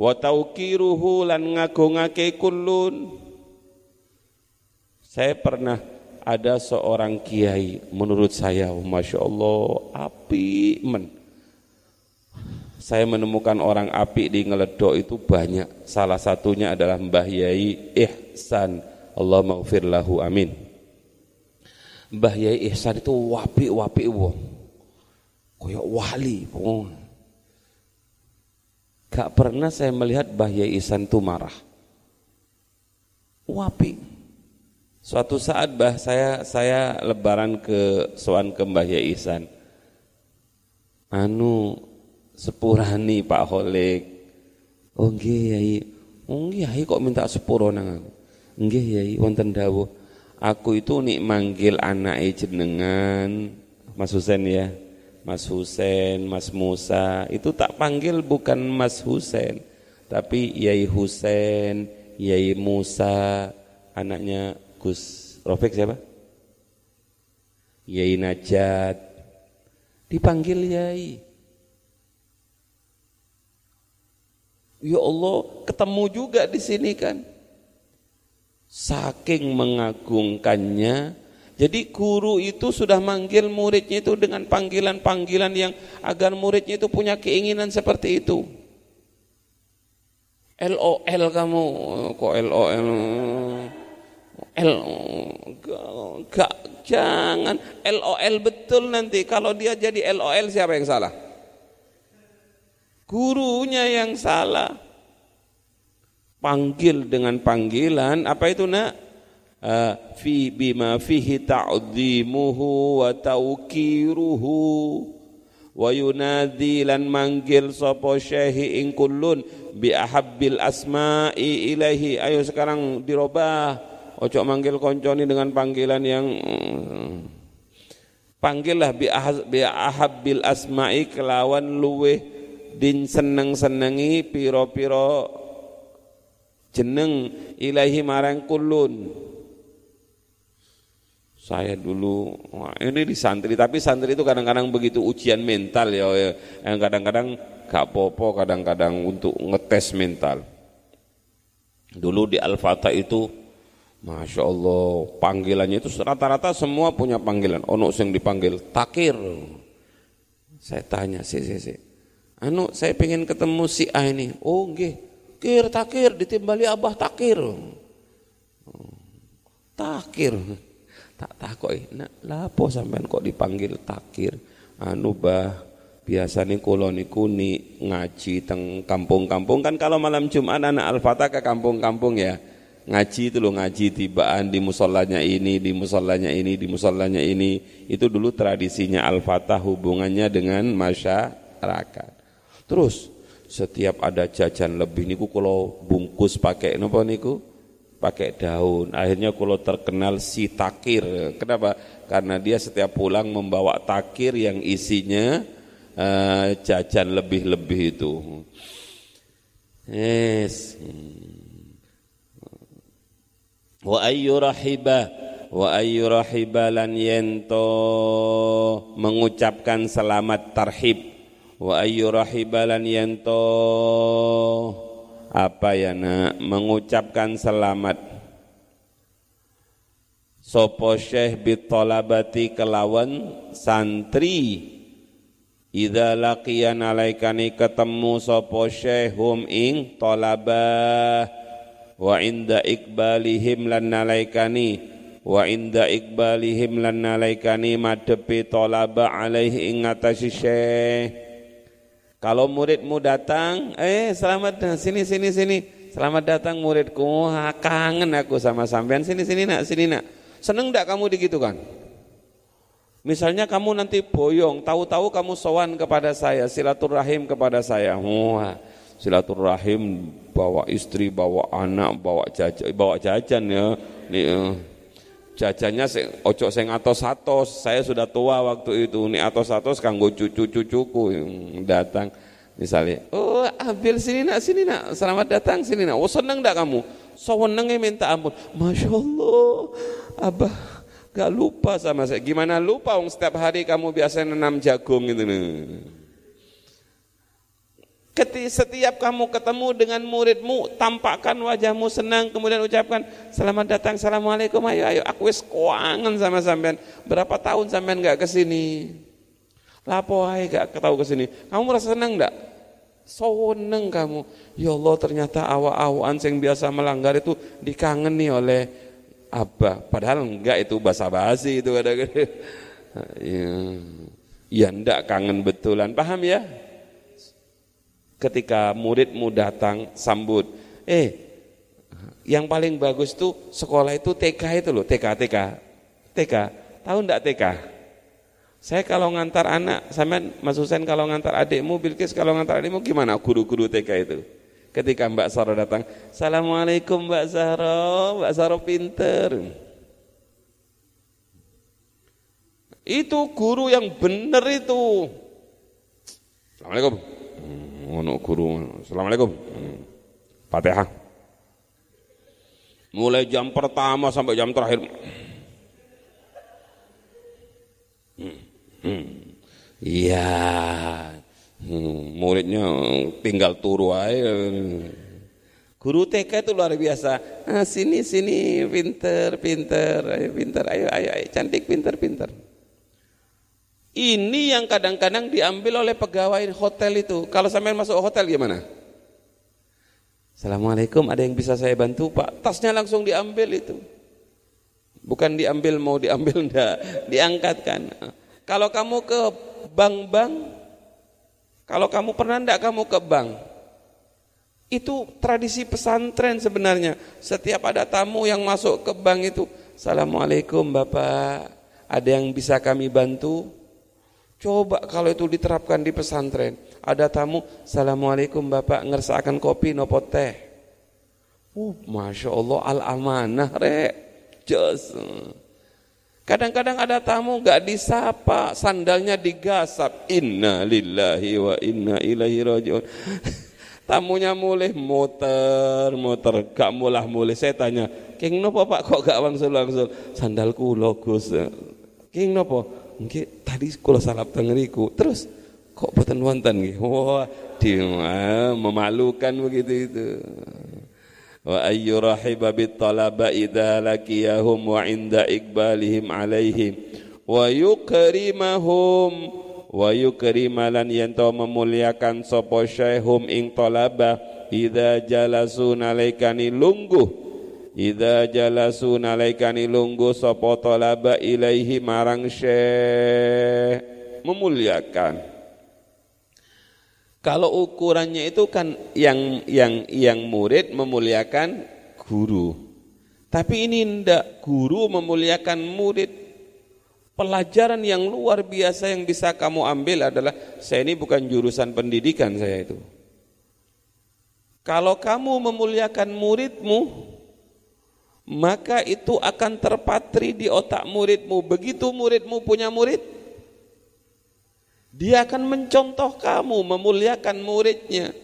Wa tauqiruhu lan ngagungake kulun saya pernah ada seorang kiai menurut saya Masya Allah api men saya menemukan orang api di ngeledok itu banyak salah satunya adalah Mbah Yai Ihsan Allah maghfir lahu amin Mbah Yai Ihsan itu wapi-wapi wong kayak wali wong gak pernah saya melihat Mbah Yai Ihsan itu marah wapi Suatu saat bah saya saya lebaran ke soan ke Mbah Yai Ihsan. Anu sepurani Pak Holik. Oh nggih Yai. Oh nggih Yai kok minta sepuro nang aku. Nggih Yai wonten dawuh. Aku itu nik manggil anak jenengan Mas Husen ya. Mas Husen, Mas Musa, itu tak panggil bukan Mas Husen, tapi Yai Husen, Yai Musa, anaknya Gus Rofik siapa? Yai Najat dipanggil Yai Ya Allah ketemu juga di sini kan saking mengagungkannya jadi guru itu sudah manggil muridnya itu dengan panggilan-panggilan yang agar muridnya itu punya keinginan seperti itu. LOL kamu kok LOL L? Gak jangan. LOL betul nanti. Kalau dia jadi LOL siapa yang salah? Gurunya yang salah panggil dengan panggilan. Apa itu nak? Uh, fi bima fihi ta'dhimuhu wa tauqiruhu wa yunadi lan manggil sapa syekhi ing kullun bi ahabbil asma'i ilahi ayo sekarang dirobah Ojo manggil konconi dengan panggilan yang panggillah bi, ahab, bi ahabbil asma'i kelawan luwe din seneng-senengi piro-piro jeneng ilahi marang kulun saya dulu wah, ini di santri tapi santri itu kadang-kadang begitu ujian mental ya, ya. yang kadang-kadang gak popo kadang-kadang untuk ngetes mental. Dulu di Al-Fatah itu Masya Allah panggilannya itu rata-rata semua punya panggilan. Ono yang dipanggil takir. Saya tanya si si si anu saya pengen ketemu si A ini. Oh nggih kir takir ditimbali abah takir. Takir. Tak takoi. Nak lapo sampean kok dipanggil takir? Anu bah biasa nih kulo niku ni ngaji teng kampung-kampung. Kan kalau malam Jumat anak Al-Fatah ke kampung-kampung ya ngaji itu loh ngaji tibaan di musolanya ini di musolanya ini di musolanya ini. Itu dulu tradisinya Al-Fatah hubungannya dengan masyarakat. Terus setiap ada jajan lebih niku kalau bungkus pakai nopo niku? Pakai daun. Akhirnya kalau terkenal si takir. Kenapa? Karena dia setiap pulang membawa takir yang isinya uh, jajan lebih-lebih itu. Yes. Wa ayyu rahiba wa ayyu rahiba lan yento mengucapkan selamat tarhib wa ayyu rahiba lan yento apa ya nak mengucapkan selamat? Sopo syekh bitolabati kelawan santri Idza laqiyan alaikani ketemu sapa syekhum ing talabah wa inda ikbalihim lan nalaikani wa inda ikbalihim lan nalaikani madepi talaba alaihi ing atasi syekh kalau muridmu datang eh selamat sini sini sini. Selamat datang muridku. Kangen aku sama sampean. Sini sini nak sini nak. Seneng ndak kamu digitukan Misalnya kamu nanti boyong, tahu-tahu kamu sowan kepada saya, silaturahim kepada saya. Wah, silaturahim bawa istri, bawa anak, bawa jajan, bawa jajan ya. Nih, uh, jajannya ojo sing atos-atos. Saya sudah tua waktu itu. Nih atos-atos kanggo cucu-cucuku yang datang. Misalnya, oh ambil sini nak, sini nak, selamat datang sini nak. Oh seneng enggak kamu? Sewenengnya minta ampun. Masya Allah, abah Gak lupa sama saya. Gimana lupa Om setiap hari kamu biasa nanam jagung gitu nih. Setiap kamu ketemu dengan muridmu, tampakkan wajahmu senang, kemudian ucapkan selamat datang, assalamualaikum, ayo ayo, aku wis kuangan sama sampean. Berapa tahun sampean nggak ke sini? Lapo aja gak ketahu ke sini. Kamu merasa senang enggak? Seneng kamu. Ya Allah ternyata awa-awaan yang biasa melanggar itu dikangeni oleh apa padahal enggak itu basa basi itu kadang-kadang ya, ya enggak kangen betulan paham ya ketika muridmu datang sambut eh yang paling bagus tuh sekolah itu TK itu loh TK TK TK tahu enggak TK saya kalau ngantar anak sama Mas Husain kalau ngantar adikmu Bilkis kalau ngantar adikmu gimana guru-guru TK itu Ketika Mbak Saro datang, Assalamualaikum Mbak Saro, Mbak Saro pinter. Itu guru yang benar itu. Assalamualaikum. Hmm, ono guru. Assalamualaikum. Fatihah. Mulai jam pertama sampai jam terakhir. Hmm. Hmm. Iya, Hmm, muridnya tinggal turu aja. Guru TK itu luar biasa. Ah, sini sini pinter pinter, ayo pinter, ayo ayo, ayo cantik pinter pinter. Ini yang kadang-kadang diambil oleh pegawai hotel itu. Kalau sampai masuk hotel gimana? Assalamualaikum, ada yang bisa saya bantu Pak? Tasnya langsung diambil itu. Bukan diambil mau diambil enggak, diangkatkan. Kalau kamu ke bank-bank kalau kamu pernah enggak kamu ke bank? Itu tradisi pesantren sebenarnya. Setiap ada tamu yang masuk ke bank itu, Assalamualaikum Bapak, ada yang bisa kami bantu? Coba kalau itu diterapkan di pesantren. Ada tamu, Assalamualaikum Bapak, ngersakan kopi nopo teh. Uh, Masya Allah, al-amanah rek. Just. Kadang-kadang ada tamu gak disapa, sandalnya digasap. Inna lillahi wa inna ilaihi rajiun. Tamunya mulai motor, motor, gak mulah mulai. Saya tanya, King nopo pak kok gak langsung langsung? Sandalku logus. King nopo? Nggih, tadi kula salap tengeriku. Terus kok boten wonten nggih. Wah, dia memalukan begitu itu wa ayyu rahiba bit talaba idza laqiyahum wa inda ikbalihim alaihim wa yukrimahum wa yukrimalan yanto memuliakan sapa syaihum ing talaba idza jalasu nalaikani lungguh Idza jalasu nalaikani lunggu sapa talaba ilaihi marang syekh memuliakan. Kalau ukurannya itu kan yang yang yang murid memuliakan guru. Tapi ini ndak guru memuliakan murid. Pelajaran yang luar biasa yang bisa kamu ambil adalah saya ini bukan jurusan pendidikan saya itu. Kalau kamu memuliakan muridmu, maka itu akan terpatri di otak muridmu. Begitu muridmu punya murid, dia akan mencontoh kamu, memuliakan muridnya.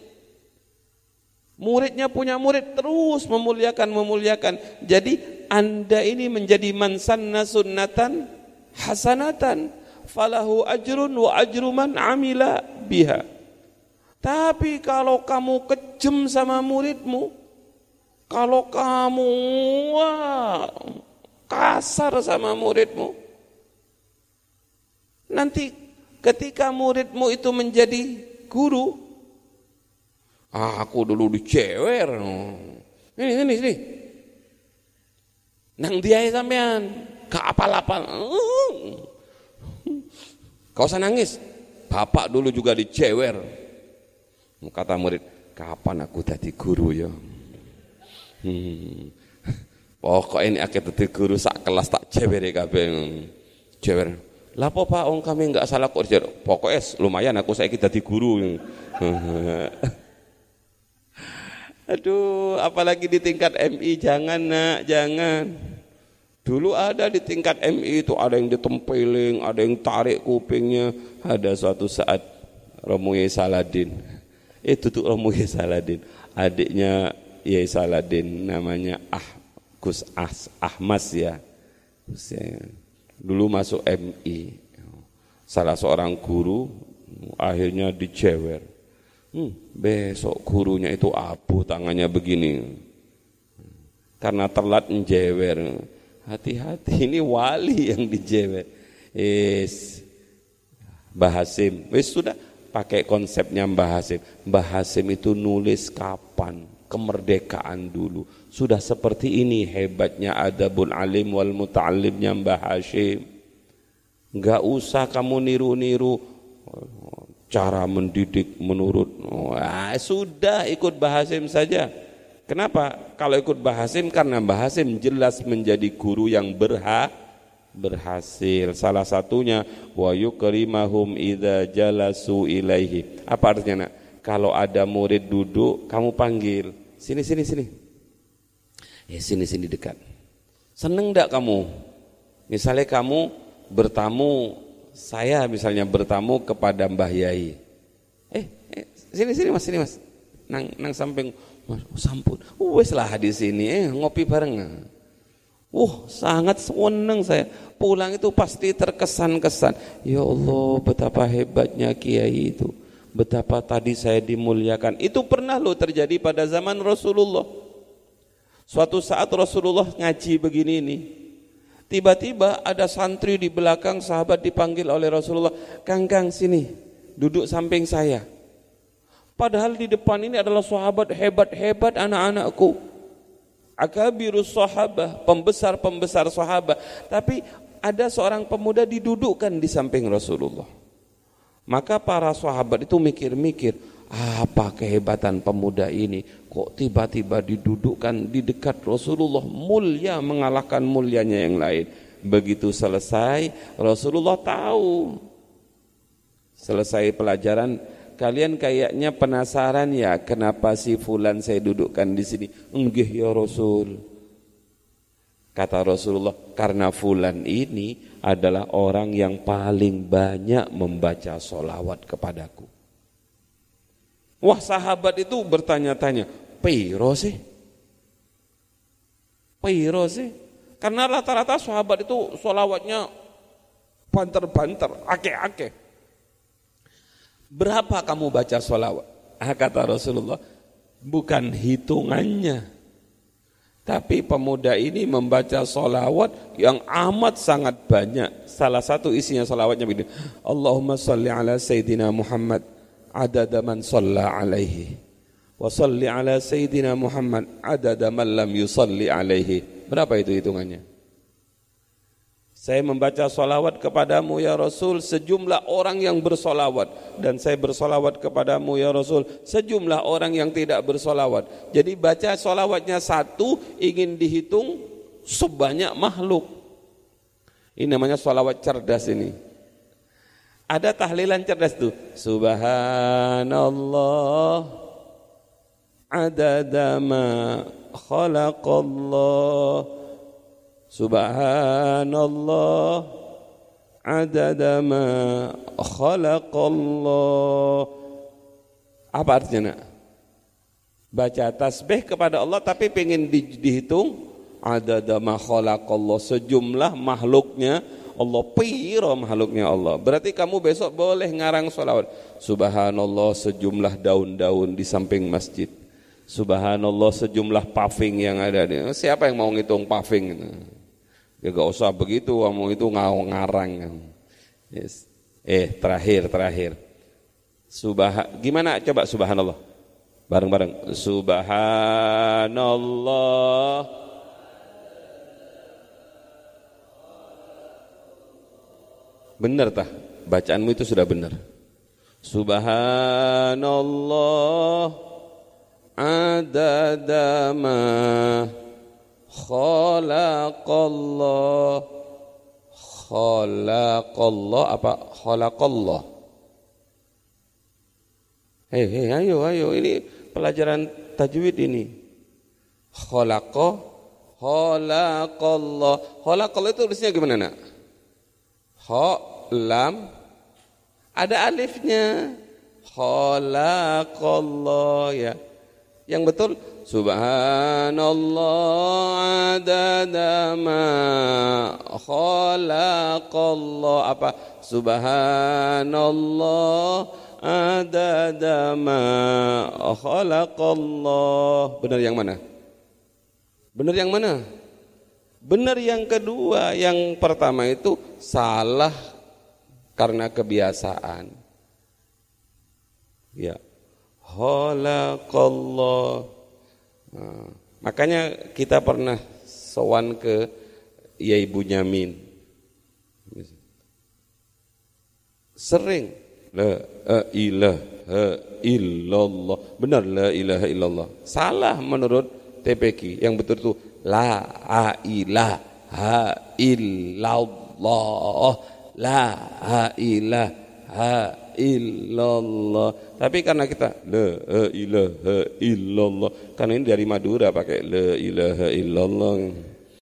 Muridnya punya murid terus memuliakan, memuliakan. Jadi anda ini menjadi mansanna sunnatan hasanatan falahu ajrun wa ajru man amila biha. Tapi kalau kamu kejem sama muridmu, kalau kamu wah, kasar sama muridmu, nanti ketika muridmu itu menjadi guru, ah, aku dulu dicewer. Ini, ini, ini. Nang dia sampean, ke apal-apal. Kau usah nangis. Bapak dulu juga dicewer. Kata murid, kapan aku jadi guru ya? Hmm. Pokok ini akhir tadi guru sak kelas tak cewer ya. Cewer. Lah apa Pak Ong kami enggak salah kok Pokoknya lumayan aku saya kita guru. Aduh, apalagi di tingkat MI jangan nak, jangan. Dulu ada di tingkat MI itu ada yang ditempeling, ada yang tarik kupingnya. Ada suatu saat Romuye Saladin. Itu tuh Romuye Saladin, adiknya Yai Saladin namanya Ah Gus As Ahmas ya. Dulu masuk MI. Salah seorang guru akhirnya dicewer. Hmm, besok gurunya itu abu tangannya begini. Karena telat menjewer. Hati-hati ini wali yang dijewer. Is Bahasim. Wis sudah pakai konsepnya Mbah Hasim. Mbah Hasim itu nulis kapan? Kemerdekaan dulu. Sudah seperti ini hebatnya adabul alim wal muta'alimnya Mbah Hashim. Enggak usah kamu niru-niru cara mendidik menurut Wah, sudah ikut Mbah Hashim saja. Kenapa? Kalau ikut Mbah Hashim karena Mbah Hashim jelas menjadi guru yang berhak berhasil. Salah satunya wa yukrimahum idza jalasu ilaihi. Apa artinya nak? Kalau ada murid duduk, kamu panggil. Sini, sini, sini. Ya sini, sini dekat. Seneng enggak kamu? Misalnya kamu bertamu, saya misalnya bertamu kepada Mbah Yai. Eh, eh sini, sini mas, sini mas. Nang, nang samping, mas, oh, sampun. Uh, wes lah di sini, eh ngopi bareng. Uh, sangat seneng saya. Pulang itu pasti terkesan-kesan. Ya Allah, betapa hebatnya kiai itu betapa tadi saya dimuliakan. Itu pernah loh terjadi pada zaman Rasulullah. Suatu saat Rasulullah ngaji begini ini. Tiba-tiba ada santri di belakang sahabat dipanggil oleh Rasulullah, "Kang Kang sini, duduk samping saya." Padahal di depan ini adalah sahabat hebat-hebat anak-anakku. Akabirus sahabah, pembesar-pembesar sahabat. Tapi ada seorang pemuda didudukkan di samping Rasulullah. Maka para sahabat itu mikir-mikir, apa kehebatan pemuda ini? Kok tiba-tiba didudukkan di dekat Rasulullah mulia mengalahkan mulianya yang lain. Begitu selesai, Rasulullah tahu. Selesai pelajaran, kalian kayaknya penasaran ya kenapa si fulan saya dudukkan di sini? Enggih ya Rasul. Kata Rasulullah, karena fulan ini adalah orang yang paling banyak membaca solawat kepadaku. Wah sahabat itu bertanya-tanya, Piro sih? Piro sih? Karena rata-rata sahabat itu solawatnya banter-banter, ake-ake. Berapa kamu baca solawat? Ah, kata Rasulullah, bukan hitungannya tapi pemuda ini membaca solawat yang amat sangat banyak. Salah satu isinya solawatnya begini. Allahumma salli ala Sayyidina Muhammad adada man salla alaihi. wa salli ala sayyidina Muhammad adada man lam yusalli alaihi. Berapa itu hitungannya? Saya membaca solawat kepadamu ya Rasul sejumlah orang yang bersolawat dan saya bersolawat kepadamu ya Rasul sejumlah orang yang tidak bersolawat. Jadi baca solawatnya satu ingin dihitung sebanyak makhluk. Ini namanya solawat cerdas ini. Ada tahlilan cerdas tuh. Subhanallah adada ma khalaqallah Subhanallah adada ma khalaqallah Apa artinya nak? Baca tasbih kepada Allah tapi pengen di, dihitung adada ma khalaqallah sejumlah makhluknya Allah piro makhluknya Allah. Berarti kamu besok boleh ngarang salawat. Subhanallah sejumlah daun-daun di samping masjid. Subhanallah sejumlah paving yang ada. Siapa yang mau ngitung paving? Ya gak usah begitu, kamu itu ngau ngarang. Yes. Eh terakhir terakhir. Subah gimana coba subhanallah. Bareng-bareng. Subhanallah. Benar tah? Bacaanmu itu sudah benar. Subhanallah adada ma khalaqallah. Khalaqallah apa? Khalaqallah. Hei hei ayo ayo. Ini pelajaran tajwid ini. Khalaqa khalaqallah. Khalaqallah itu tulisnya gimana nak? Ha lam. Ada alifnya. Khalaqallah ya. Yang betul Subhanallah adada ma khalaqallah. Apa? Subhanallah adada ma khalaqallah. Benar yang mana? Benar yang mana? Benar yang kedua. Yang pertama itu salah karena kebiasaan. Ya. Khalaqallah Nah, makanya kita pernah sowan ke Yai Bunyamin. Sering la ilaha illallah. Benar la ilaha illallah. Salah menurut TPQ. Yang betul itu la ilaha illallah. La ilaha illallah. Tapi karena kita la ilaha illallah, karena ini dari Madura pakai la ilaha illallah.